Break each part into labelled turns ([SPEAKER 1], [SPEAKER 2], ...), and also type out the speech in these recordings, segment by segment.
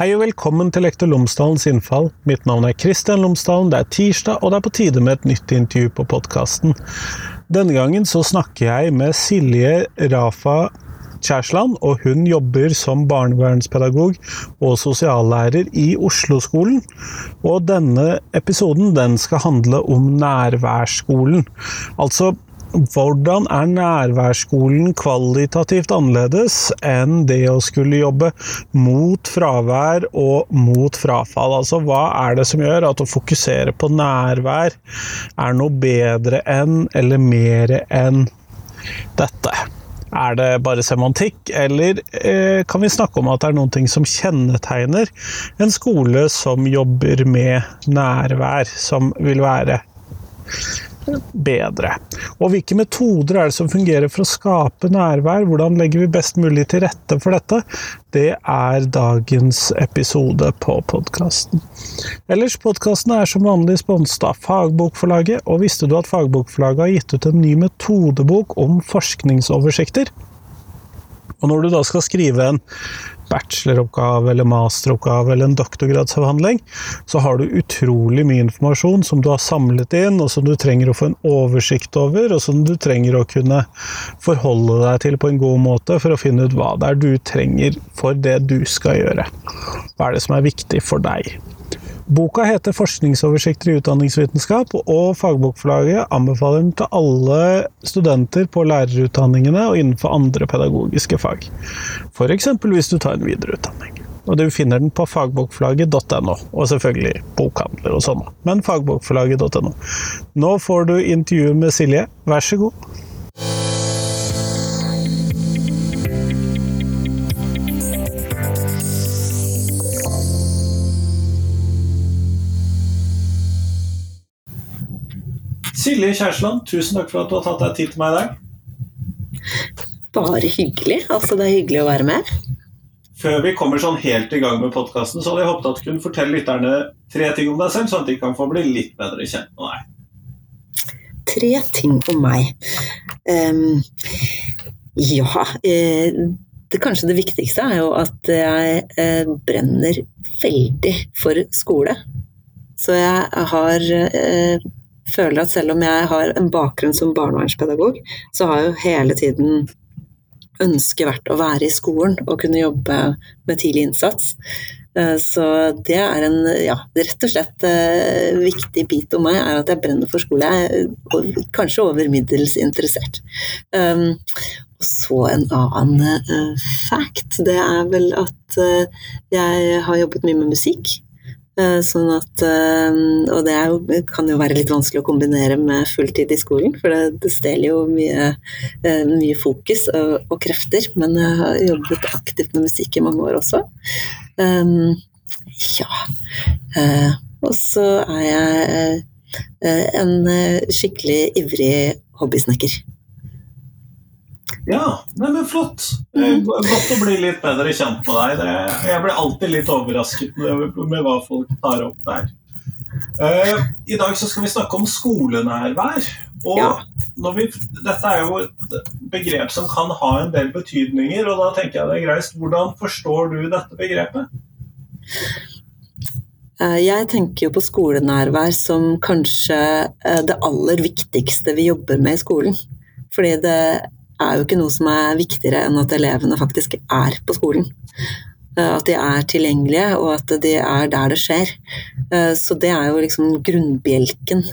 [SPEAKER 1] Hei og velkommen til Lektor Lomsdalens innfall. Mitt navn er Kristian Lomsdalen. Det er tirsdag, og det er på tide med et nytt intervju på podkasten. Denne gangen så snakker jeg med Silje Rafa Kjærsland, og hun jobber som barnevernspedagog og sosiallærer i Oslo-skolen. Og denne episoden den skal handle om nærværsskolen. Altså hvordan er nærværsskolen kvalitativt annerledes enn det å skulle jobbe mot fravær og mot frafall? Altså, hva er det som gjør at å fokusere på nærvær er noe bedre enn eller mer enn dette? Er det bare semantikk, eller eh, kan vi snakke om at det er noen ting som kjennetegner en skole som jobber med nærvær, som vil være bedre. Og hvilke metoder er det som fungerer for å skape nærvær? Hvordan legger vi best mulig til rette for dette? Det er dagens episode på podkasten. Ellers, podkasten er som vanlig sponset av Fagbokforlaget, og visste du at Fagbokforlaget har gitt ut en ny metodebok om forskningsoversikter? Og når du da skal skrive en bacheloroppgave eller masteroppgave eller en doktorgradsavhandling, så har du utrolig mye informasjon som du har samlet inn, og som du trenger å få en oversikt over, og som du trenger å kunne forholde deg til på en god måte for å finne ut hva det er du trenger for det du skal gjøre. Hva er det som er viktig for deg? Boka heter 'Forskningsoversikter i utdanningsvitenskap', og fagbokforlaget anbefaler den til alle studenter på lærerutdanningene og innenfor andre pedagogiske fag. F.eks. hvis du tar en videreutdanning. Og du finner den på fagbokforlaget.no, og selvfølgelig bokhandler og sånn. Men fagbokforlaget.no. Nå får du intervju med Silje, vær så god. Silje Kjærsland, tusen takk for at du har tatt deg tid til meg i dag.
[SPEAKER 2] Bare hyggelig. Altså, det er hyggelig å være med.
[SPEAKER 1] Før vi kommer sånn helt i gang med podkasten, så hadde jeg håpet at du kunne fortelle lytterne tre ting om deg selv, sånn at de kan få bli litt bedre kjent med deg.
[SPEAKER 2] Tre ting om meg. Um, ja eh, det, Kanskje det viktigste er jo at jeg eh, brenner veldig for skole. Så jeg har eh, føler at selv om jeg har en bakgrunn som barnevernspedagog, så har jo hele tiden ønsket vært å være i skolen og kunne jobbe med tidlig innsats. Eh, så det er en ja, rett og slett uh, viktig bit om meg, er at jeg brenner for skole. Jeg er kanskje over middels interessert. Um, og så en annen uh, fact, det er vel at jeg har jobbet mye med musikk. Eh, sånn at, eh, og det jo, kan jo være litt vanskelig å kombinere med fulltid i skolen, for det, det stjeler jo mye, eh, mye fokus og, og, krefter. Men jeg har jobbet aktivt med musikk i mange år også. Um, ja. Uh, og så er jeg uh, en skikkelig ivrig hobbysnekker.
[SPEAKER 1] Ja, nei, men flott. Mm. Godt å bli litt bedre kjent med deg. jeg blir alltid litt overrasket med, hva folk tar opp der. Uh, I dag så skal vi snakke om skolenærvær. Og vi, dette er jo et begrep som kan ha en del betydninger, og da tenker jeg det er greit. Hvordan forstår du dette begrepet?
[SPEAKER 2] Eh, jeg tenker jo på skolenærvær som kanskje eh, det aller viktigste vi jobber med i skolen. Fordi det er jo ikke noe som er viktigere enn at elevene faktisk er på skolen. Eh, at de er tilgjengelige, og at de er der det skjer. Eh, så det er jo liksom grunnbjelken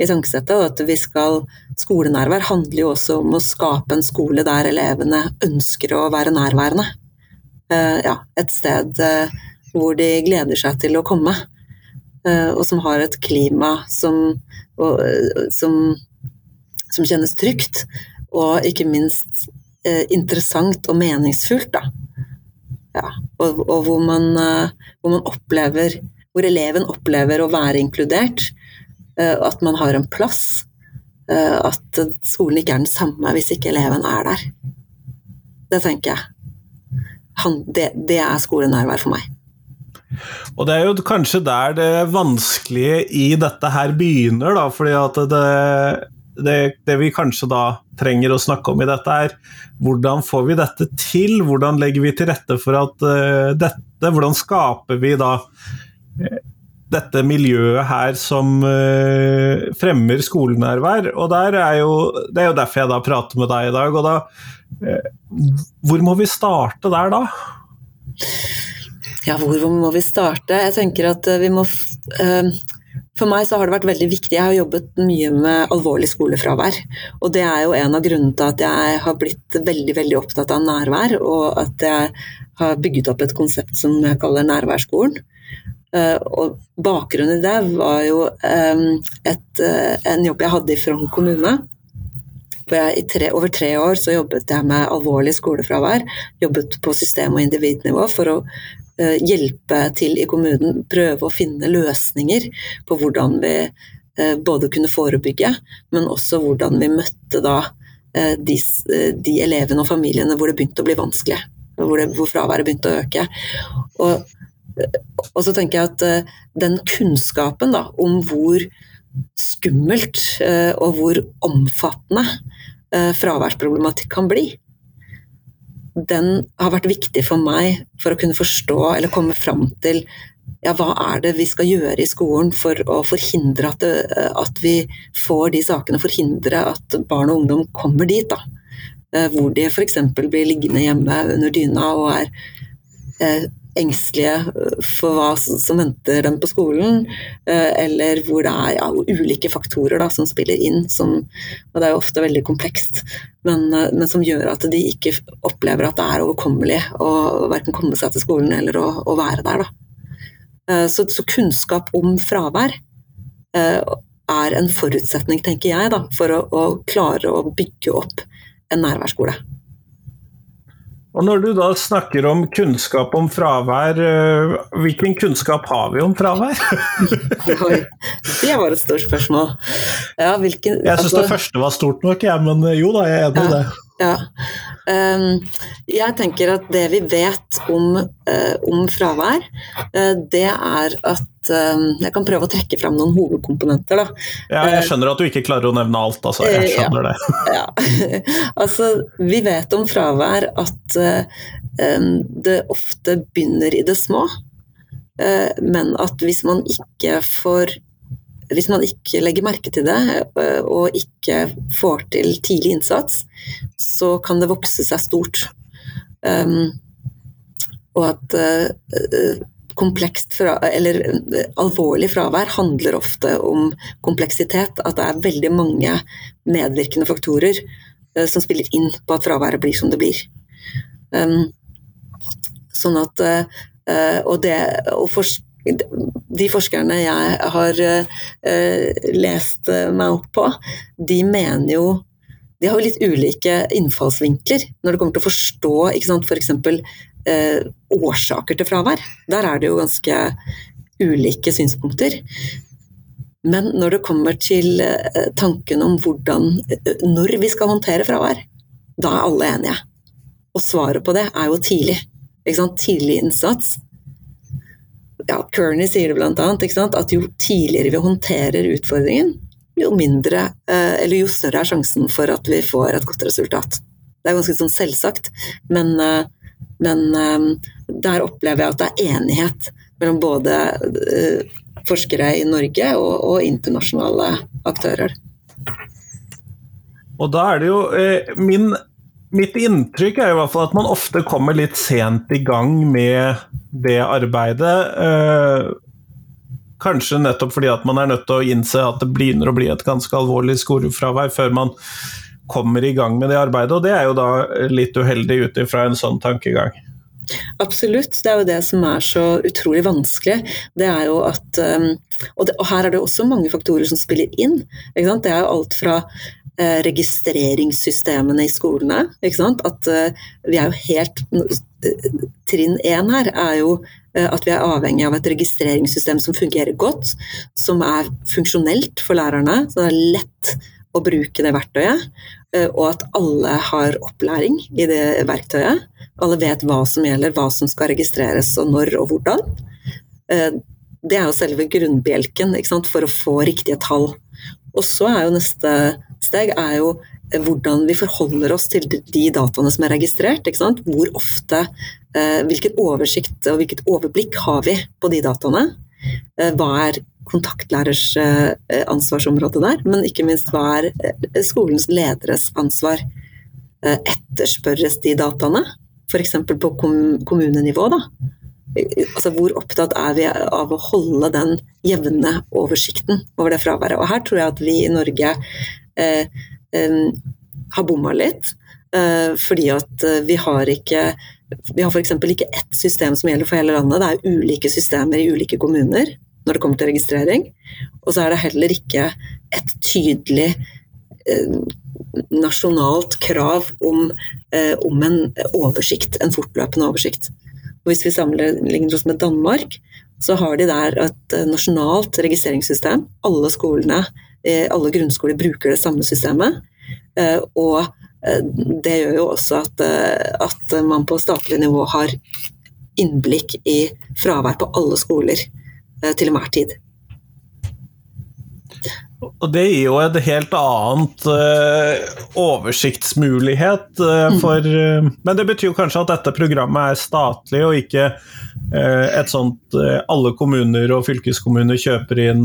[SPEAKER 2] i tankesettet. Og at vi skal Skolenærvær handler jo også om å skape en skole der elevene ønsker å være nærværende. Eh, ja, et sted hvor de gleder seg til å komme. Og som har et klima som, som, som kjennes trygt og ikke minst eh, interessant og meningsfullt. Ja, og, og hvor, man, eh, hvor, man, opplever Hvor eleven opplever å være inkludert. Eh, at man har en plass. Eh, at skolen ikke er den samme hvis ikke eleven er der. Det tenker jeg. Han, det, det er skolenærvær for meg.
[SPEAKER 1] Og det er jo kanskje der det vanskelige i dette her begynner, da, fordi at det det, det, vi kanskje da trenger å snakke om i dette, er hvordan får vi dette til? Hvordan legger vi til rette for at uh, dette Hvordan skaper vi da uh, dette miljøet her som uh, fremmer skolenærvær? Og er jo, Det er jo derfor jeg da prater med deg i dag. og da Hvor må vi starte der da?
[SPEAKER 2] Ja, hvor må vi starte? Jeg tenker at vi må for meg så har det vært veldig viktig. Jeg har jobbet mye med alvorlig skolefravær. Og det er jo en av grunnene til at jeg har blitt veldig veldig opptatt av nærvær, og at jeg har bygget opp et konsept som jeg kaller nærværsskolen. Eh, og bakgrunnen i det var jo et, eh, en jobb jeg hadde i Frogn kommune. Jeg tre, over tre år så jobbet jeg med alvorlig skolefravær. Jobbet på system- og individnivå for å hjelpe til i kommunen, prøve å finne løsninger på hvordan vi eh, både kunne forebygge, men også hvordan vi møtte da eh, de, de elevene og familiene hvor det begynte å bli vanskelig, hvor, det, hvor fraværet begynte å øke. Og, og, så tenker jeg at den kunnskapen da, om hvor skummelt og hvor omfattende fraværsproblematikk kan bli, den har vært viktig for meg for å kunne forstå eller komme fram til ja, hva er det vi skal gjøre i skolen for å forhindre at, det, at vi får de sakene, forhindre at barn og ungdom kommer dit. da. Eh, hvor de f.eks. blir liggende hjemme under dyna og er eh, engstelige eh, for hva som venter dem på skolen, eh, eller hvor det er ja, ulike faktorer da, som spiller inn, som, og det er jo ofte veldig komplekst, men, eh, men, som gjør at de ikke opplever at det er overkommelig å verken komme seg til skolen eller å, å være der. Så, så, kunnskap om fravær er en forutsetning, tenker jeg, da, for å, å klare å bygge opp en nærværsskole.
[SPEAKER 1] Og Når du da snakker om kunnskap om fravær, eh, hvilken kunnskap har vi om fravær?
[SPEAKER 2] Oi, det var et stort spørsmål. Ja, hvilken,
[SPEAKER 1] jeg syns altså, det første var stort nok, jeg, men eh, jo da, jeg er enig i det.
[SPEAKER 2] Ja. Um, jeg tenker at det vi vet om, uh, om fravær, uh, det er at um, Jeg kan prøve å trekke fram noen hovedkomponenter, da.
[SPEAKER 1] Ja, jeg skjønner at du ikke klarer å nevne alt, altså. Jeg skjønner ja, det.
[SPEAKER 2] ja. altså, vi vet om fravær at um, det ofte begynner i det små. Men at hvis man ikke får hvis man ikke legger merke til det eh, og ikke får til tidlig innsats, så kan det vokse seg stort. Um, og at uh, komplekst fra, eller alvorlig fravær handler ofte om kompleksitet. At det er veldig mange medvirkende faktorer uh, som spiller inn på at fraværet blir som det blir. Um, sånn at Og det å forstå de forskerne jeg har uh, lest meg opp på, de mener jo De har jo litt ulike innfallsvinkler når det kommer til å forstå f.eks. For uh, årsaker til fravær. Der er det jo ganske ulike synspunkter. Men når det kommer til uh, tanken om hvordan, når vi skal håndtere fravær, da er alle enige. Og svaret på det er jo tidlig. Tidlig innsats ja, Kearney sier det bl.a. at jo tidligere vi håndterer utfordringen, jo mindre, eh, eller jo større er sjansen for at vi får et godt resultat. Det er ganske sånn selvsagt, men, eh, men eh, der opplever jeg at det er enighet mellom både forskere i Norge og, og internasjonale aktører.
[SPEAKER 1] Og da er det jo min Mitt inntrykk er i hvert fall at man ofte kommer litt sent i gang med det arbeidet. Eh, kanskje nettopp fordi at man er nødt til å innse at det begynner å bli et ganske alvorlig skolefravær før man kommer i gang med det arbeidet, og det er jo da litt uheldig ut ifra en sånn tankegang.
[SPEAKER 2] Absolutt, det er jo det som er så utrolig vanskelig. Det er jo at um, og, det, og, her er det også mange faktorer som spiller inn. Det er jo alt fra Eh, registreringssystemene i skolene. At eh, vi er jo helt Trinn én her er jo eh, at vi er avhengig av et registreringssystem som fungerer godt, som er funksjonelt for lærerne, så det er lett å bruke det verktøyet. Og at alle har opplæring i det verktøyet. Alle vet hva som gjelder, hva som skal registreres og når og hvordan. Det er jo selve grunnbjelken for å få riktige tall. Og så er jo neste steg er jo hvordan vi forholder oss til de dataene som er registrert. Hvor ofte, Hvilken oversikt og hvilket overblikk har vi på de dataene? Hva er kontaktlærers ansvarsområde der? Men ikke minst hva er skolens lederes ansvar? Etterspørres de dataene? F.eks. på kommunenivå. da altså hvor opptatt er vi av å holde den jevne oversikten over det fraværet. Og her tror jeg at vi i Norge eh, eh, har bomma litt. Eh, fordi at eh, vi har ikke vi har f.eks. ikke ett system som gjelder for hele landet. Det er ulike systemer i ulike kommuner når det kommer til registrering. Og så er det heller ikke et tydelig nasjonalt krav om, eh, om en oversikt, en fortløpende oversikt. Og hvis vi sammenligner oss med Danmark, så har de der et eh, nasjonalt registreringssystem. Alle skolene, eh, alle grunnskoler bruker det samme systemet. Eh, og det gjør jo også at, at man på statlig nivå har innblikk i fravær på alle skoler til enhver tid.
[SPEAKER 1] Og det gir jo en helt annet uh, oversiktsmulighet uh, for uh, Men det betyr jo kanskje at dette programmet er statlig, og ikke et sånt alle kommuner og fylkeskommuner kjøper inn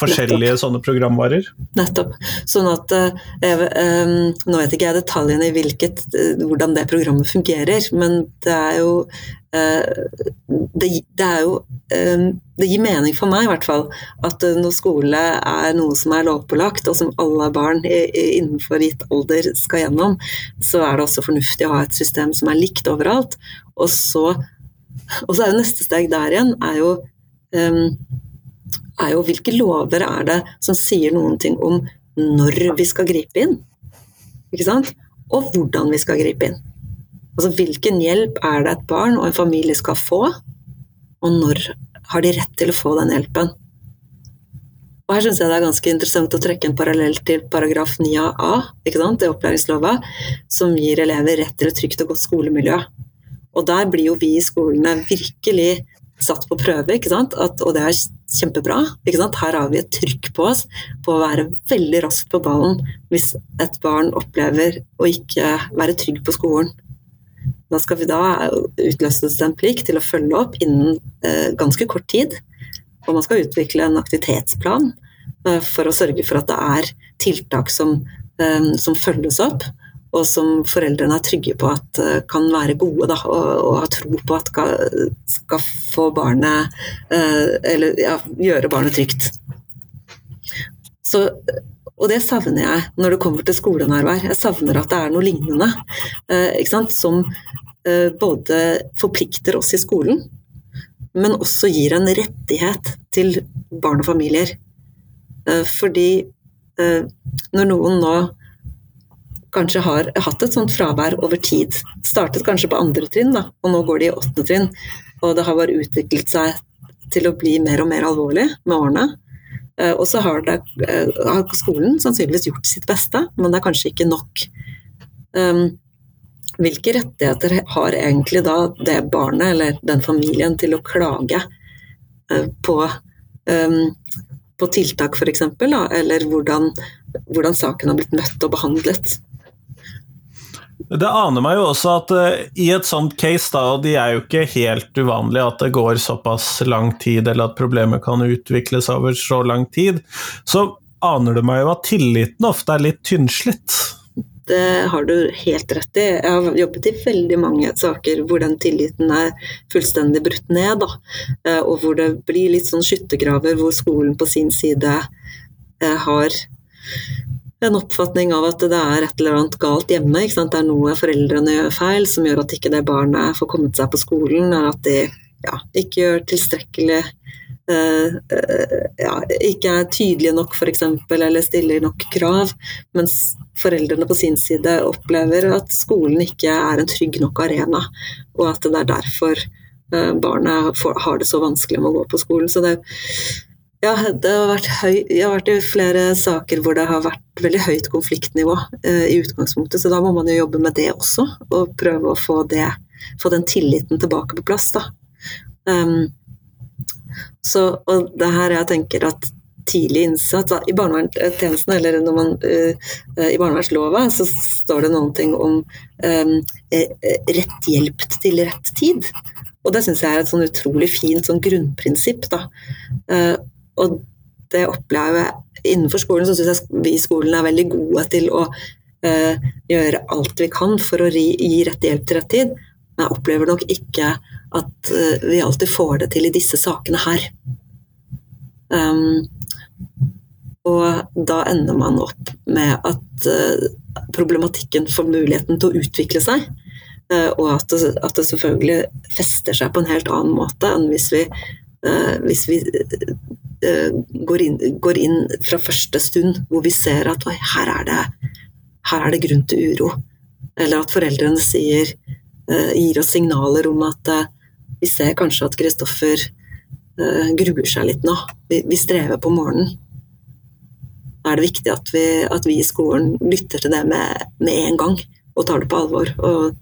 [SPEAKER 1] forskjellige Nettopp. sånne programvarer?
[SPEAKER 2] Nettopp. Sånn at jeg, um, Nå vet ikke jeg detaljene i hvilket, hvordan det programmet fungerer, men det er jo det, det, er jo um, Det gir mening for meg i hvert fall at når skole er noe som er lovpålagt, og som alle barn innenfor gitt alder skal gjennom, så er det også fornuftig å ha et system som er likt overalt. Og så, og så er jo neste steg der igjen er jo er jo hvilke lover er det som sier noen ting om når vi skal gripe inn? Ikke sant? Og hvordan vi skal gripe inn. Altså hvilken hjelp er det et barn og en familie skal få, og når har de rett til å få den hjelpen? Og Her syns jeg det er ganske interessant å trekke en parallell til paragraf 9a ikke sant, i opplæringslova, som gir elever rett til et trygt og godt skolemiljø. Og Der blir jo vi i skolene virkelig satt på prøve, ikke sant? At, og det er kjempebra. Ikke sant? Her har vi et trykk på oss på å være veldig raskt på ballen hvis et barn opplever å ikke være trygg på skolen. Da skal vi da utløses en plikt til å følge opp innen eh, ganske kort tid. Og man skal utvikle en aktivitetsplan eh, for å sørge for at det er tiltak som, eh, som følges opp og som foreldrene er trygge på at uh, kan være gode, da, og, og har tro på at skal, skal få barnet uh, Eller ja, gjøre barnet trygt. Så, og det savner jeg når det kommer til skolenærvær. Jeg savner at det er noe lignende. Uh, som både forplikter oss i skolen, men også gir en rettighet til barn og familier. Fordi når noen nå kanskje har hatt et sånt fravær over tid. Startet kanskje på andre trinn, da, og nå går de i åttende trinn. Og det har bare utviklet seg til å bli mer og mer alvorlig med årene. Eh, og så har, eh, har, skolen sannsynligvis gjort sitt beste, men det er kanskje ikke nok. Um, hvilke rettigheter har egentlig da det barnet eller den familien til å klage uh, på, um, på tiltak f.eks., eller hvordan, hvordan saken har blitt møtt og behandlet?
[SPEAKER 1] Det aner meg jo også at uh, i et sånt case, da, og de er jo ikke helt uvanlige at det går såpass lang tid, eller at problemet kan utvikles over så lang tid, så aner det meg jo at tilliten ofte er litt tynnslitt.
[SPEAKER 2] Det har du helt rett i. Jeg har jobbet i veldig mange saker hvor den tilliten er fullstendig brutt ned. Da. Eh, og hvor det blir litt sånn skyttergraver hvor skolen på sin side eh, har en oppfatning av at det er et eller annet galt hjemme. Det er noe foreldrene gjør feil som gjør at ikke det barnet får kommet seg på skolen, eller at de ja, ikke gjør tilstrekkelig uh, uh, ja, ikke er tydelige nok f.eks., eller stiller nok krav. Mens foreldrene på sin side opplever at skolen ikke er en trygg nok arena, og at det er derfor uh, barnet får, har det så vanskelig med å gå på skolen. Så det ja, det har vært høy, jeg har vært i flere saker hvor det har vært veldig høyt konfliktnivå eh, i utgangspunktet, så da må man jo jobbe med det også, og prøve å få, det, få den tilliten tilbake på plass. da. Um, så, og det her jeg tenker at tidlig innsats. I barnevernstjenesten, eller man, uh, i barnevernslova, så står det noen ting om um, rett hjelp til rett tid. Og det syns jeg er et sånn utrolig fint sånn grunnprinsipp. Da. Uh, og det opplever jeg innenfor skolen, så syns jeg vi i skolen er veldig gode til å eh, gjøre alt vi kan for å ri, gi rett hjelp til rett tid. Men jeg opplever nok ikke at eh, vi alltid får det til i disse sakene her. Um, og da ender man opp med at uh, problematikken får muligheten til å utvikle seg. Uh, og at det, at det, selvfølgelig fester seg på en helt annen måte enn hvis vi, uh, hvis vi går inn, går, inn, fra første stund hvor vi ser at oi, her, er det, her er det grunn til uro. Eller at foreldrene sier, gir oss signaler om at vi ser kanskje at Kristoffer gruer seg litt nå. Vi, vi, strever på morgenen. Da er det viktig at vi, at vi i skolen lytter til det med, med, en gang og tar det på alvor. Og,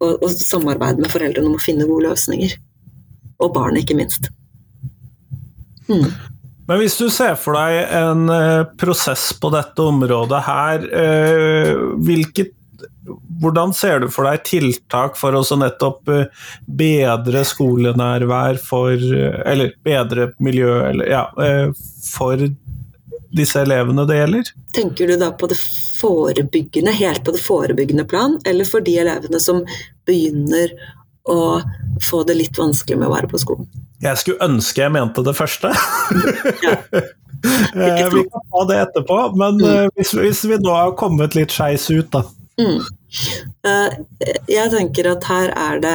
[SPEAKER 2] og, og samarbeider med foreldrene om å finne gode løsninger. Og barnet, ikke minst.
[SPEAKER 1] Hmm. Men hvis du ser for deg en uh, prosess på dette området her, uh, hvilket hvordan ser du for deg tiltak for å nettopp eh, bedre skolenærvær for Eller bedre miljø, eller ja, eh, for disse elevene det gjelder?
[SPEAKER 2] Tenker du da på det forebyggende, helt på det forebyggende plan, eller for de elevene som begynner å få det litt vanskelig med å være på skolen?
[SPEAKER 1] Jeg skulle ønske jeg mente det første. Ja. Eh, vi kan ta det etterpå, men mm. hvis, hvis, vi nå har kommet litt skeis ut, da. Mm.
[SPEAKER 2] Eh, jeg tenker at her er det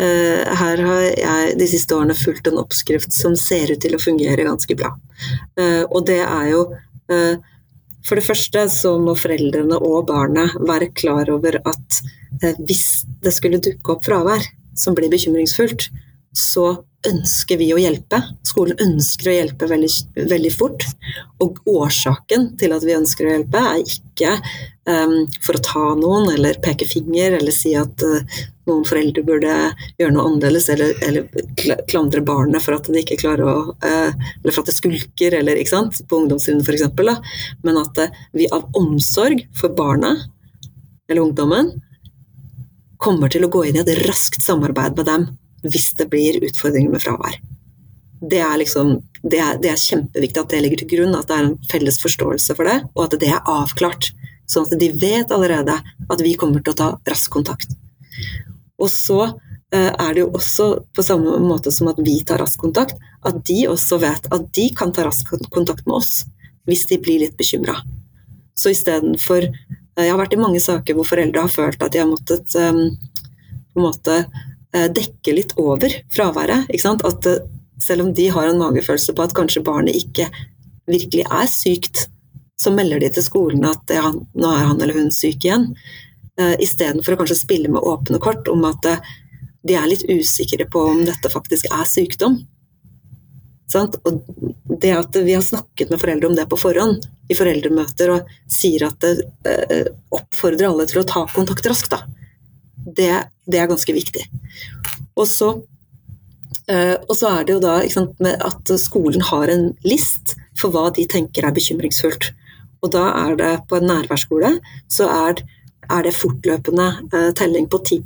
[SPEAKER 2] eh, Her har jeg de siste årene fulgt en oppskrift som ser ut til å fungere ganske bra. Eh, og det er jo For det første så må foreldrene og barnet være klar over at hvis det skulle dukke opp fravær som blir bekymringsfullt, så ønsker vi å hjelpe. Skolen ønsker å hjelpe veldig, veldig fort. Og årsaken til at vi ønsker å hjelpe, er ikke um, for å ta noen eller peke finger eller si at uh, noen foreldre burde gjøre noe annerledes eller, eller klandre barnet for at de ikke klarer å uh, Eller for at det skulker, eller ikke sant, på ungdomstrinnet f.eks. Men at uh, vi av omsorg for barnet eller ungdommen kommer til å gå inn i et raskt samarbeid med dem hvis det blir utfordringer med fravær. Det er, liksom, det, er, det er, kjempeviktig at det ligger til grunn, at det er en felles forståelse for det, og at det er avklart. Sånn at de vet allerede at vi kommer til å ta rask kontakt. Og så eh, er det jo også på samme måte som at vi tar rask kontakt, at de også vet at de kan ta rask kontakt med oss hvis de blir litt bekymra. Så istedenfor Jeg har vært i mange saker hvor foreldre har følt at de har måttet um, på en måte Eh, dekke litt over fraværet. At eh, selv om de har en magefølelse på at kanskje barnet ikke virkelig er sykt, så melder de til skolen at ja, nå er han eller hun syk igjen. Istedenfor å kanskje spille med åpne kort om at de er litt usikre på om dette faktisk er sykdom. Sant? Og det at vi har snakket med foreldre om det på forhånd i foreldremøter og sier at det eh, oppfordrer alle til å ta kontakt raskt, det, det er ganske viktig. Og så, eh, og så er det jo da sant, at skolen har en list for hva de tenker er bekymringsfullt. Og da er det på en nærværsskole så er, er det fortløpende eh, telling på 10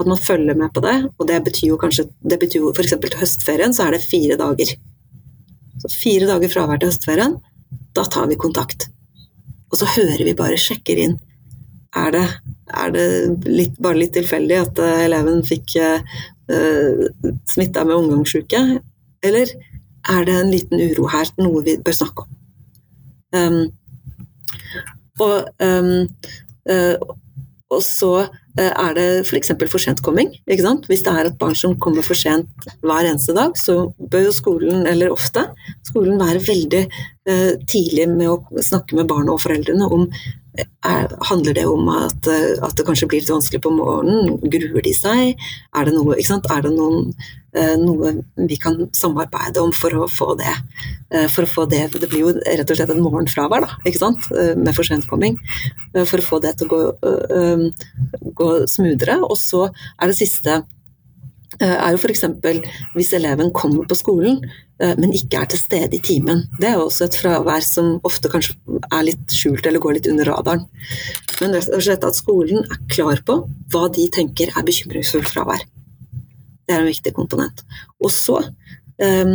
[SPEAKER 2] at man følger med på det. Og det betyr jo kanskje det betyr jo F.eks. til høstferien så er det fire dager. Så fire dager fravær til høstferien, da tar vi kontakt. Og så hører vi bare, sjekker inn. Er det er det litt, bare litt tilfeldig at uh, eleven fikk uh, smitta med omgangssjuke, eller er det en liten uro her, noe vi bør snakke om? Um, og, um, uh, og, så er det f.eks. For, for sentkomming. Hvis det er et barn som kommer for sent hver eneste dag, så bør jo skolen, eller ofte, skolen være veldig uh, tidlig med å snakke med barna og foreldrene om er, handler det om at, at, det kanskje blir litt vanskelig på morgenen? Gruer de seg? Er det noe, er det noen, eh, noe vi kan samarbeide om for å få det? Eh, for å få det, det blir jo rett og slett en morgenfravær da, ikke sant? Eh, med for sentkomming. For å få det til å gå, gå smoothere. Og så er det siste er jo f.eks. hvis eleven kommer på skolen, men ikke er til stede i timen. Det er jo også et fravær som ofte kanskje er litt skjult eller går litt under radaren. Men rett og slett at skolen er klar på hva de tenker er bekymringsfullt fravær. Det er en viktig komponent. Og så, um,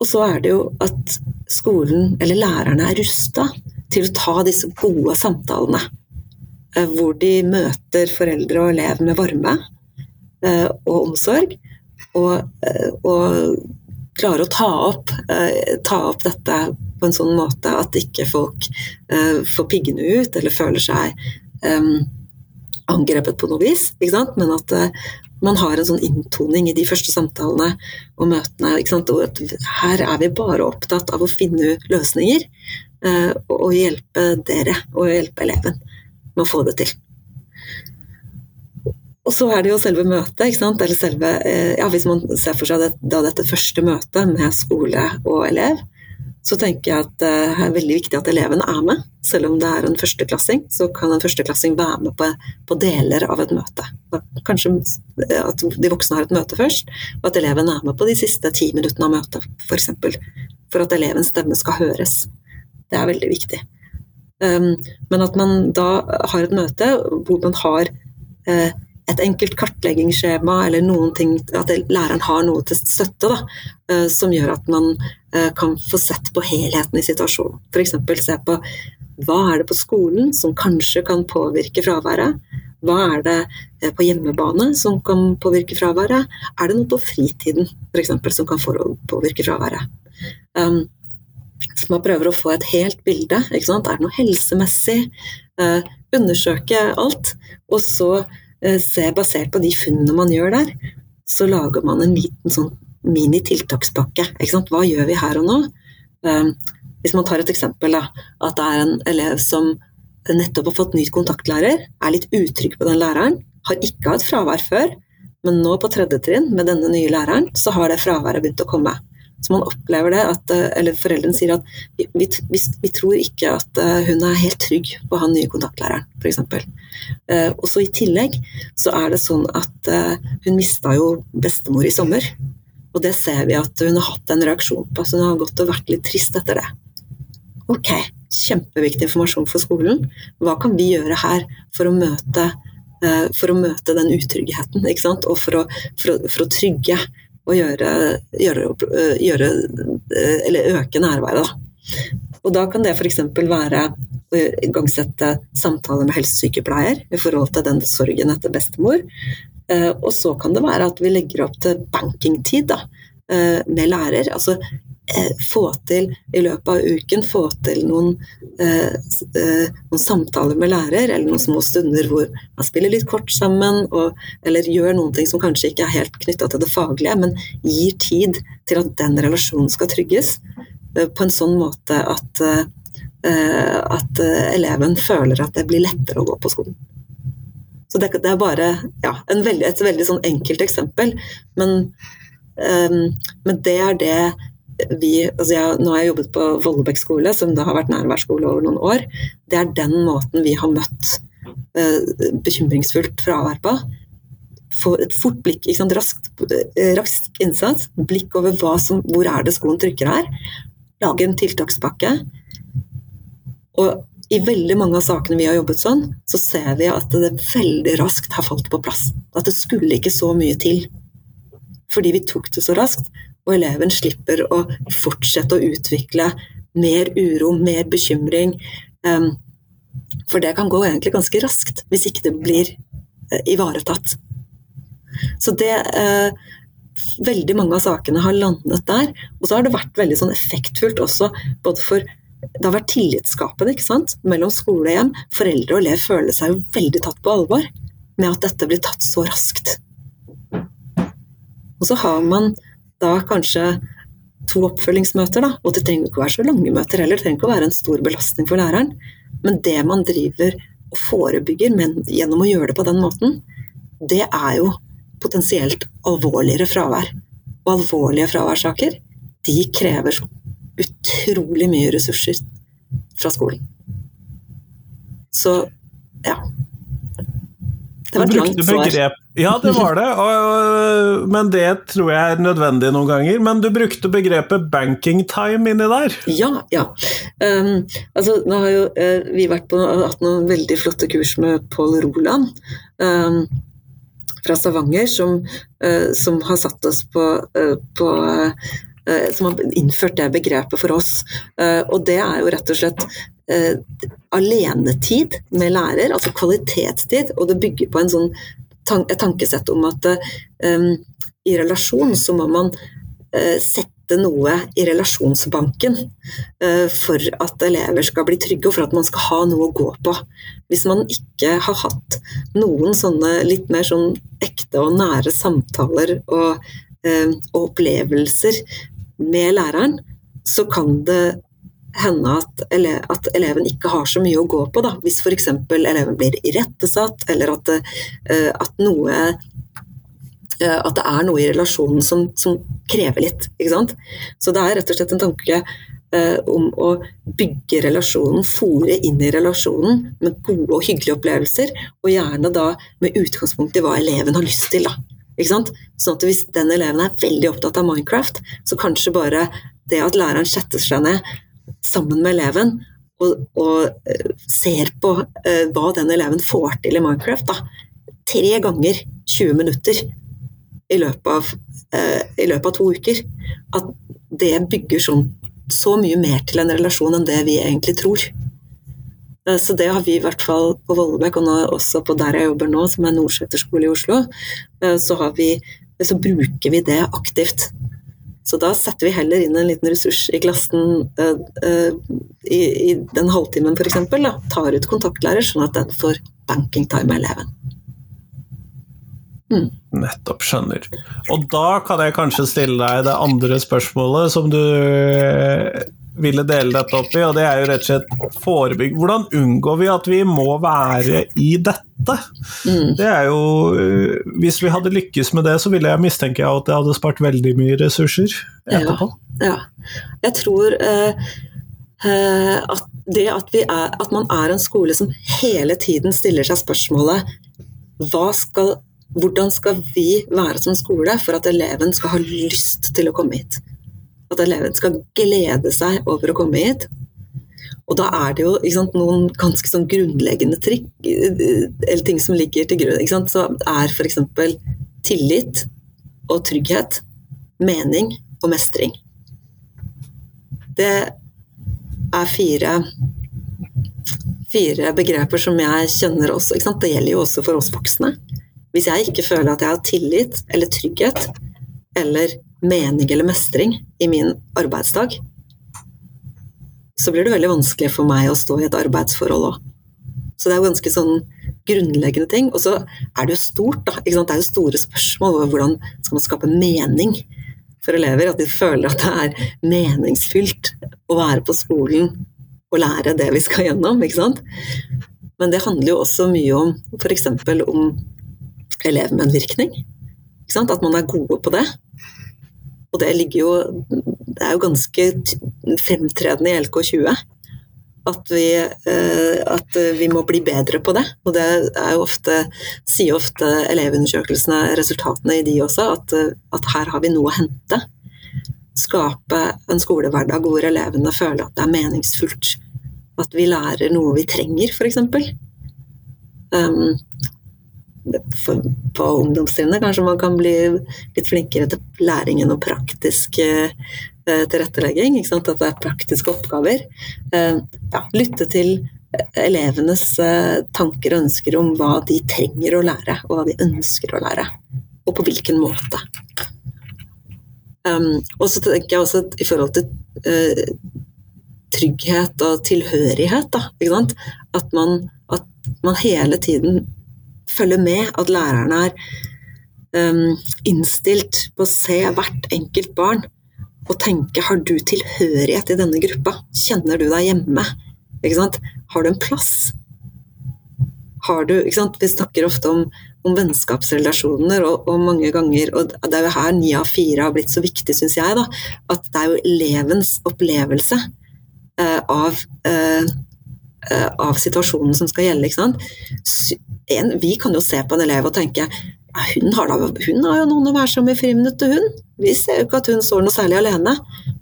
[SPEAKER 2] og så er det jo at skolen, eller lærerne, er rusta til å ta disse gode samtalene. Hvor de møter foreldre og elev med varme og omsorg. Og, uh, og klare å ta opp, eh, ta opp, dette på en sånn måte at ikke folk eh, får piggene ut eller føler seg eh, angrepet på noe vis. Men at eh, man har en sånn inntoning i de første samtalene og møtene. Her er vi bare opptatt av å finne løsninger eh, og hjelpe dere og hjelpe eleven med å få det til. Og så er det jo selve møtet, ikke sant. Eller selve eh, Ja, hvis man ser for seg det, da dette første møtet med skole og elev, så tenker jeg at eh, det er veldig viktig at elevene er med. Selv om det er en førsteklassing, så kan en førsteklassing være med på, på deler av et møte. Kanskje eh, at de voksne har et møte først, og at eleven er med på de siste ti minuttene av møtet, f.eks. For, eksempel, for at elevens stemme skal høres. Det er veldig viktig. Um, men at man da har et møte hvor man har eh, et enkelt kartleggingsskjema eller noen ting, at læreren har noe til støtte da, eh, som gjør at man eh, kan få sett på helheten i situasjonen. F.eks. se på hva er det på skolen som kanskje kan påvirke fraværet? Hva er det eh, på hjemmebane som kan påvirke fraværet? Er det noe på fritiden for eksempel, som kan påvirke fraværet? Um, så man prøver å få et helt bilde. Er det noe helsemessig? Uh, undersøke alt. Og så se basert på de funnene man gjør der, så lager man en liten sånn mini-tiltakspakke. Hva gjør vi her og nå? Eh, hvis man tar et eksempel, da, at det er en elev som nettopp har fått ny kontaktlærer, er litt utrygg på den læreren, har ikke hatt fravær før, men nå på tredje trinn med denne nye læreren, så har det fraværet begynt å komme. Så man opplever det at eh, Eller foreldrene sier at vi, vi, vi, tror ikke at eh, hun er helt trygg på han nye kontaktlæreren, f.eks. Eh, og så i tillegg så er det sånn at hun mista jo bestemor i sommer. Og det ser vi at hun har hatt en reaksjon på, så hun har gått og vært litt trist etter det. Ok, kjempeviktig informasjon for skolen. Hva kan vi gjøre her for å møte, for å møte den utryggheten, og for å, for å, for å trygge og gjøre, gjøre, gjøre Eller øke nærværet, da. Og da kan det f.eks. være å igangsette samtaler med helsesykepleier i forhold til den sorgen etter bestemor. Eh, og så kan det være at vi legger opp til bankingtid eh, med lærer. Altså Eh, få til i løpet av uken få til noen, eh, eh, noen, samtaler med lærer, eller noen små stunder hvor man spiller litt kort sammen, og, eller gjør noen ting som kanskje ikke er helt knytta til det faglige, men gir tid til at den relasjonen skal trygges eh, på en sånn måte at, eh, at eleven føler at det blir lettere å gå på skolen. Så det, det er bare ja, veldig, et veldig sånn enkelt eksempel, men, men det er det vi, altså jeg, nå har jeg jobbet på Vollebekk skole, som da har vært nærværsskole over noen år. Det er den måten vi har møtt eh, bekymringsfullt fravær på. Få et fort blikk, ikke sant? Raskt, eh, rask innsats, blikk over som, hvor er det skoen trykker her. Lage en tiltakspakke. Og i veldig mange av sakene vi har jobbet sånn, så ser vi at det veldig raskt har falt på plass. At det skulle ikke så mye til. Fordi vi tok det så raskt og eleven slipper å fortsette å utvikle mer uro, mer bekymring. For det kan gå egentlig ganske raskt hvis ikke det blir uh, ivaretatt. Så det uh, Veldig mange av sakene har landet der. Og så har det vært veldig sånn effektfullt også, både for det har vært tillitsskapende ikke sant? mellom skole og hjem. Foreldre og elev føler seg jo veldig tatt på alvor med at dette blir tatt så raskt. Og så har man da kanskje to oppfølgingsmøter, da. Og det trenger ikke å være så lange møter heller, det trenger ikke å være en stor belastning for læreren. Men det man driver og forebygger men gjennom å gjøre det på den måten, det er jo potensielt alvorligere fravær. Og alvorlige fraværssaker, de krever så utrolig mye ressurser fra skolen. Så ja. Det var et langt svar.
[SPEAKER 1] Ja, det var det, og, men det tror jeg er nødvendig noen ganger. Men du brukte begrepet 'banking time' inni der?
[SPEAKER 2] Ja, ja. Um, altså, nå har jo uh, vi vært på hatt noen veldig flotte kurs med Pål Roland. Um, fra Stavanger, som, uh, som, har satt oss på, uh, på som har innført det begrepet for oss. Og det er jo rett og slett eh, alenetid med lærer, altså kvalitetstid, og det bygger på en sånn et tankesett om at um, i relasjon så må man uh, sette noe i relasjonsbanken uh, for at elever skal bli trygge, og for at man skal ha noe å gå på. Hvis man ikke har hatt noen sånne litt mer sånn ekte og nære samtaler og, eh, og opplevelser med læreren, så kan det hende at, ele at, eleven ikke har så mye å gå på. Da. Hvis f.eks. eleven blir irettesatt, eller at, uh, at, noe uh, at det er noe i relasjonen som, som krever litt. Så det er rett og slett en tanke uh, om å bygge relasjonen, fòre inn i relasjonen med gode og hyggelige opplevelser, og gjerne da med utgangspunkt i hva eleven har lyst til. da. Sånn at Hvis den eleven er veldig opptatt av Minecraft, så kanskje bare det at læreren setter seg ned sammen med eleven og, og eh, ser på uh, hva den eleven får til i Minecraft. Da. Tre ganger 20 minutter i løpet, av, uh, i løpet av to uker. At det bygger sånn, så mye mer til en relasjon enn det vi egentlig tror. Uh, så det har vi i hvert fall på Vollebekk, og nå også på der jeg jobber nå, som er Nordseter skole i Oslo, så, vi, så bruker vi det aktivt. Så da setter vi heller inn en liten ressurs i klassen uh, i, i, den halvtimen f.eks. Tar ut kontaktlærer, sånn at den får banking time med eleven.
[SPEAKER 1] Mm. Nettopp, skjønner. Og da kan jeg kanskje stille deg det andre spørsmålet som du ville dele dette opp i, og det er jo rett og slett forebygge. Hvordan unngår vi at vi må være i dette? Mm. Det er jo øh, Hvis vi hadde lykkes med det, så ville jeg mistenke at det hadde spart veldig mye ressurser etterpå.
[SPEAKER 2] Ja, ja. Jeg tror uh, uh, at det at, er, at, man er en skole som hele tiden stiller seg spørsmålet hva skal, hvordan skal vi være som skole for at eleven skal ha lyst til å komme hit? At eleven skal glede seg over å komme hit. Og da er det jo sant, noen ganske sånn grunnleggende trikk, eller ting som ligger til grunn. Ikke sant? Så er f.eks. tillit og trygghet, mening og mestring. Det er fire, fire begreper som jeg kjenner også. Det gjelder jo også for oss voksne. Hvis jeg ikke føler at jeg har tillit eller trygghet eller mening eller mestring i min arbeidsdag, så blir det veldig vanskelig for meg å stå i et arbeidsforhold òg. Så det er jo ganske sånn grunnleggende ting. Og så er det jo stort, da. Det er jo store spørsmål over hvordan skal man skape mening for elever. At de føler at det er meningsfylt å være på skolen og lære det vi skal gjennom. ikke sant? Men det handler jo også mye om f.eks. om elevmedvirkning. At man er gode på det. Og det ligger jo Det er jo ganske fremtredende i LK20 at vi, eh, at vi må bli bedre på det. Og det er jo ofte, sier ofte elevundersøkelsene, resultatene i de også, at, at her har vi noe å hente. Skape en skolehverdag hvor elevene føler at det er meningsfullt. At vi lærer noe vi trenger, f.eks. Um, på ungdomstrinnet. Kanskje man kan bli litt flinkere til læringen og praktisk eh, tilrettelegging. At det er praktiske oppgaver. Eh, ja, lytte til elevenes eh, tanker og ønsker om hva de trenger å lære, og hva de ønsker å lære. Og på hvilken måte. Um, og så tenker jeg også i forhold til trygghet og tilhørighet, da, at man, at man hele tiden følge med, at læreren er um, innstilt på å se hvert enkelt barn og tenke har du tilhørighet i denne gruppa? Kjenner du deg hjemme? Har du en plass? Har du, Vi snakker ofte om, om vennskapsrelasjoner, og, og, mange ganger og Det er jo her ni av fire har blitt så viktig, syns jeg. da, At det er jo elevens opplevelse eh, av eh, av situasjonen som skal gjelde. En, vi kan jo se på en elev og tenke ja, hun, har da, hun har jo noen å være med i friminuttet, hun. Vi ser jo ikke at hun står noe særlig alene.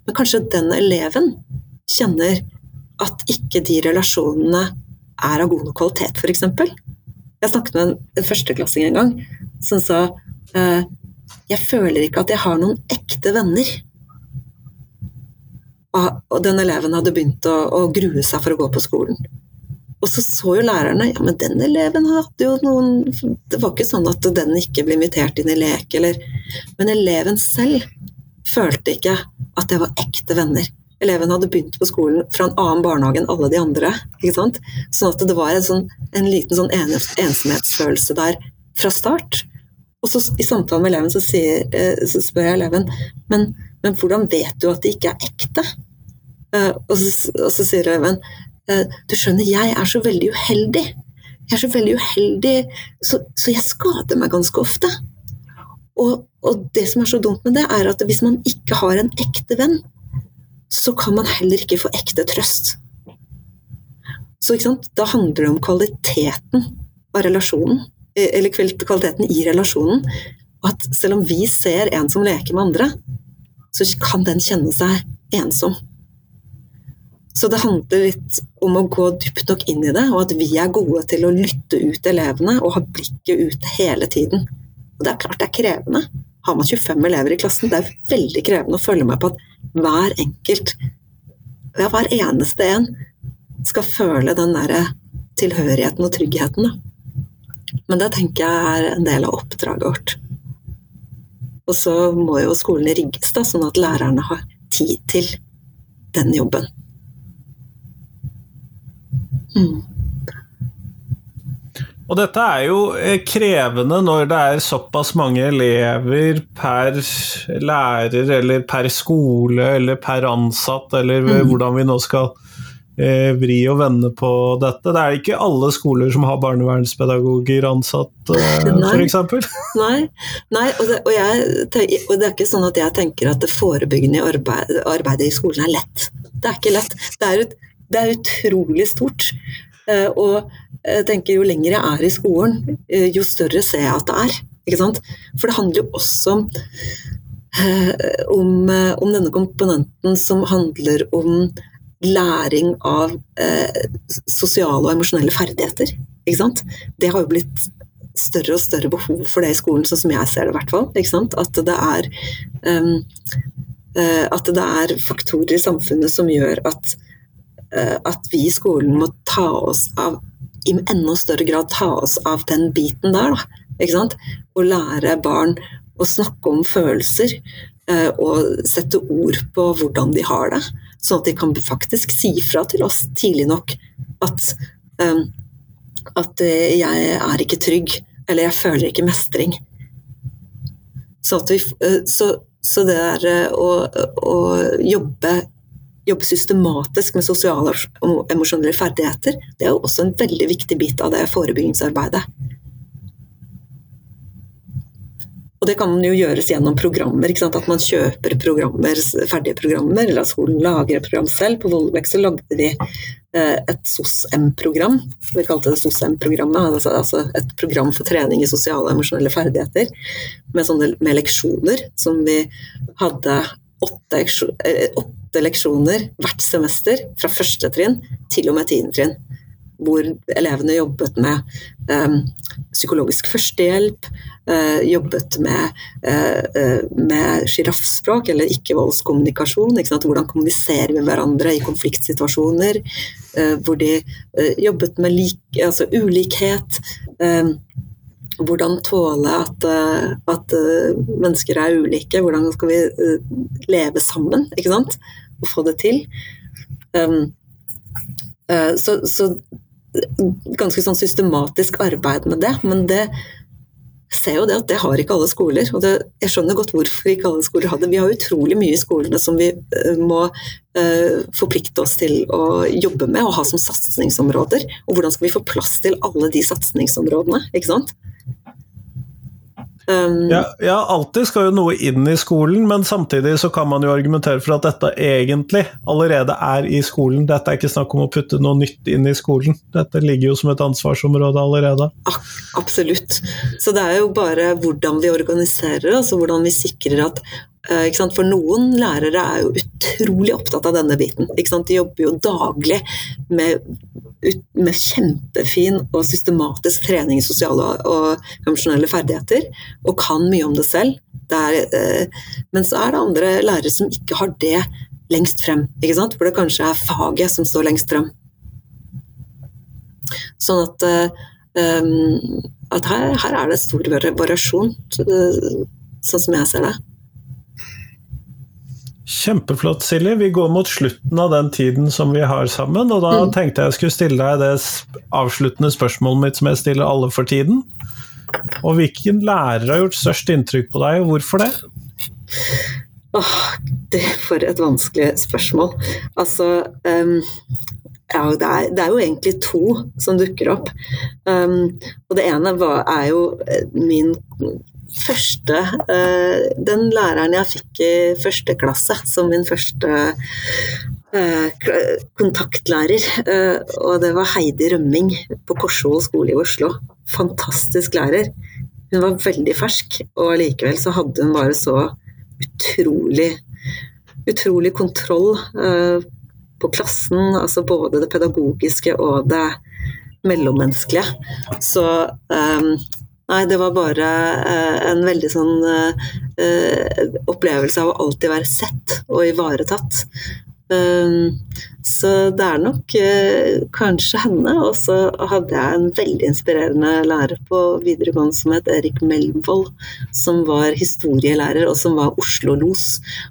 [SPEAKER 2] Men kanskje den eleven kjenner at ikke de relasjonene er av god nok kvalitet, f.eks. Jeg snakket med en førsteklassing en gang som sa eh, jeg føler ikke at jeg har noen ekte venner. Og den eleven hadde begynt å, å grue seg for å gå på skolen. Og så så jo lærerne ja, men den eleven hadde jo noen Det var ikke sånn at den ikke ble invitert inn i lek, eller Men eleven selv følte ikke at det var ekte venner. Eleven hadde begynt på skolen fra en annen barnehage enn alle de andre. ikke sant? Sånn at det var en, sånn, en liten sånn ensomhetsfølelse der fra start. Og så i samtalen med eleven så, sier, eh, så spør jeg eleven men, men, hvordan vet du at de ikke er ekte? Uh, og, så, og, så, sier eleven du skjønner, jeg er så veldig uheldig. Jeg er så veldig uheldig, så, så jeg skader meg ganske ofte. Og, og, det som er så dumt med det, er at hvis man ikke har en ekte venn, så kan man heller ikke få ekte trøst. Så da handler det om kvaliteten av relasjonen, eh, eller kvaliteten i relasjonen. At selv om vi ser en som leker med andre, så kan den kjenne seg ensom. Så det handler litt om å gå dypt nok inn i det, og at vi er gode til å lytte ut elevene og ha blikket ute hele tiden. Og det er klart det er krevende. Har man 25 elever i klassen, det er veldig krevende å følge med på at hver enkelt, ja, hver eneste en, skal føle den derre tilhørigheten og tryggheten. Da. Men det tenker jeg er en del av oppdraget vårt. Og så må jo skolene rigges da, sånn at lærerne har tid til den jobben.
[SPEAKER 1] Mm. Og dette er jo eh, krevende når det er såpass mange elever per lærer eller per skole eller per ansatt, eller mm. hvordan vi nå skal eh, vri og vende på dette. Det er ikke alle skoler som har barnevernspedagoger ansatt, eh, f.eks.
[SPEAKER 2] Nei, Nei og, det, og, jeg, og, det, er ikke sånn at jeg tenker at det forebyggende arbeid, arbeidet i skolen er lett. Det er ikke lett. Det er, et, det er utrolig stort. Eh, og jeg tenker jo lenger jeg er i skolen, eh, jo større ser jeg at det er. Ikke sant? For det handler jo også om, om, om denne komponenten som handler om læring av eh, sosiale og emosjonelle ferdigheter. Ikke sant? Det har jo blitt større og større behov for det i skolen, sånn som jeg ser det i hvert fall. Ikke sant? At det er um, at det er faktorer i samfunnet som gjør at Eh, at vi i skolen må ta oss av i enda større grad ta oss av den biten der. Da? Og lære barn å snakke om følelser eh, og sette ord på hvordan de har det. Sånn at de kan faktisk si fra til oss tidlig nok at, um, at jeg er ikke trygg, eller jeg føler ikke mestring. Så, vi, så, så det er å, å jobbe jobbe systematisk med sosiale og emosjonelle ferdigheter, det er jo også en veldig viktig bit av det forebyggingsarbeidet. Og det kan jo gjøres gjennom programmer. At man kjøper programmer, ferdige programmer, eller at skolen lager et program selv. På Vollebekk så lagde vi eh, et SOS-M-program. Vi kalte det SOS-M-programmet. Altså, altså et program for trening i sosiale og emosjonelle ferdigheter. Med, sånne, med leksjoner som vi hadde åtte, eh, åtte leksjoner hvert semester fra første trinn til og med tiende trinn. Hvor elevene jobbet med um, psykologisk førstehjelp, uh, jobbet med, med sjiraffspråk, eller ikke-voldskommunikasjon. Ikke hvordan kommuniserer vi hverandre i konfliktsituasjoner. Uh, hvor de jobbet med lik, altså ulikhet. Um, hvordan tåle at, eh, at, eh, mennesker er ulike. Hvordan skal vi eh, leve sammen, ikke sant? Få det til. Um, så, så, ganske sånn systematisk arbeid med det. Men det ser jo det at det har ikke alle skoler. Og det, jeg skjønner godt hvorfor ikke alle skoler har det. Vi har utrolig mye i skolene som vi må uh, forplikte oss til å jobbe med og ha som satsingsområder. Og hvordan skal vi få plass til alle de satsingsområdene? ikke sant? Um,
[SPEAKER 1] ja, ja, alltid skal jo noe inn i skolen, men samtidig så kan man jo argumentere for at dette egentlig allerede er i skolen. Dette er ikke snakk om å putte noe nytt inn i skolen. Dette ligger jo som et ansvarsområde allerede.
[SPEAKER 2] Absolutt. Så det er jo bare hvordan vi organiserer oss, og hvordan vi sikrer at For noen lærere er jo utrolig opptatt av denne biten. De jobber jo daglig med, med, kjempefin og systematisk trening i sosiale og emosjonelle ferdigheter, og kan mye om det selv. Det er, eh, men så er det andre lærere som ikke har det lengst frem, for det kanskje er faget som står lengst frem. Sånn at, um, at her, her, er det stor variasjon, sånn som jeg ser det.
[SPEAKER 1] Kjempeflott, Silje. Vi går mot slutten av den tiden som vi har sammen. Og da mm. tenkte jeg skulle stille deg det avsluttende spørsmålet mitt som jeg stiller alle for tiden. Og hvilken lærer har gjort størst inntrykk på deg, og hvorfor det?
[SPEAKER 2] Åh, det For et vanskelig spørsmål. Altså um, ja, det er, det er, jo egentlig to som dukker opp. Um, og det ene var, er jo eh, min første uh, Den læreren jeg fikk i første klasse som min første uh, kontaktlærer, uh, og det var Heidi Rømming på Korsvoll skole i Oslo. Fantastisk lærer. Hun var veldig fersk, og likevel så hadde hun bare så utrolig utrolig kontroll på klassen, altså både det pedagogiske og det mellommenneskelige. Så um, Nei, det var bare eh, en veldig sånn eh, opplevelse av å alltid være sett og ivaretatt. Um, så det er nok eh, kanskje henne. Og så hadde jeg en veldig inspirerende lærer på videregående som het Erik Melvold, som var historielærer og som var Oslo-los,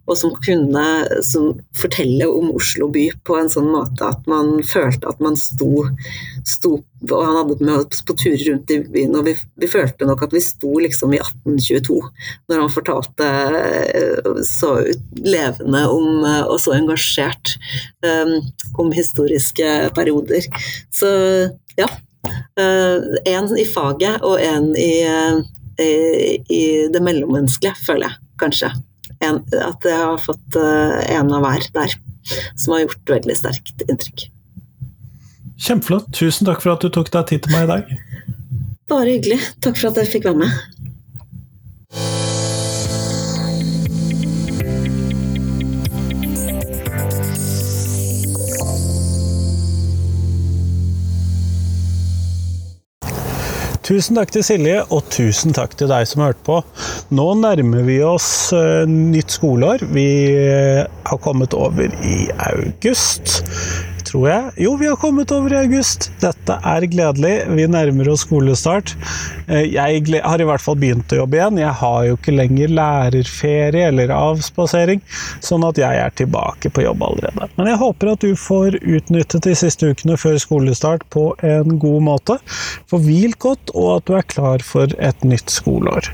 [SPEAKER 2] og som kunne som fortelle om Oslo by på en sånn måte at man følte at man sto, sto og han hadde med oss på turer rundt i byen, og vi, vi, følte nok at vi sto liksom i 1822 når han fortalte eh, så levende om, eh, og så engasjert um, om historiske perioder. Så ja. En uh, i faget og en i, i, i det mellommenneskelige, føler jeg kanskje. En, at jeg har fått eh, en av hver der, som har gjort veldig sterkt inntrykk.
[SPEAKER 1] Kjempeflott. Tusen takk for at du tok deg tid til meg i dag.
[SPEAKER 2] Bare hyggelig. Takk for at jeg fikk være med.
[SPEAKER 1] Tusen takk til Silje, og tusen takk til deg som hørte på. Nå nærmer vi oss uh, nytt skoleår. Vi uh, har kommet over i august tror jeg. Jo, vi har kommet over i august. Dette er gledelig. Vi nærmer oss skolestart. Eh, jeg har i hvert fall begynt å jobbe igjen. Jeg har jo ikke lenger lærerferie eller avspasering, sånn at jeg er tilbake på jobb allerede. Men jeg håper at du får utnyttet de siste ukene før skolestart på en god måte. Få hvilt godt, og at du er klar for et nytt skoleår.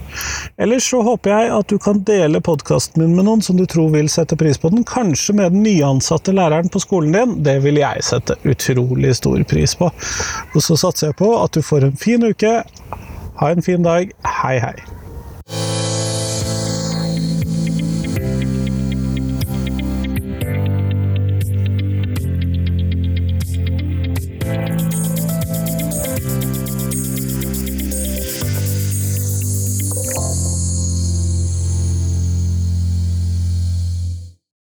[SPEAKER 1] Ellers så håper jeg at du kan dele podkasten min med noen som du tror vil sette pris på den, kanskje med den nyansatte læreren på skolen din. Det vil jeg jeg sette utrolig stor pris på. Og så satser jeg på at du får en fin uke. Ha en fin dag. Hei, hei.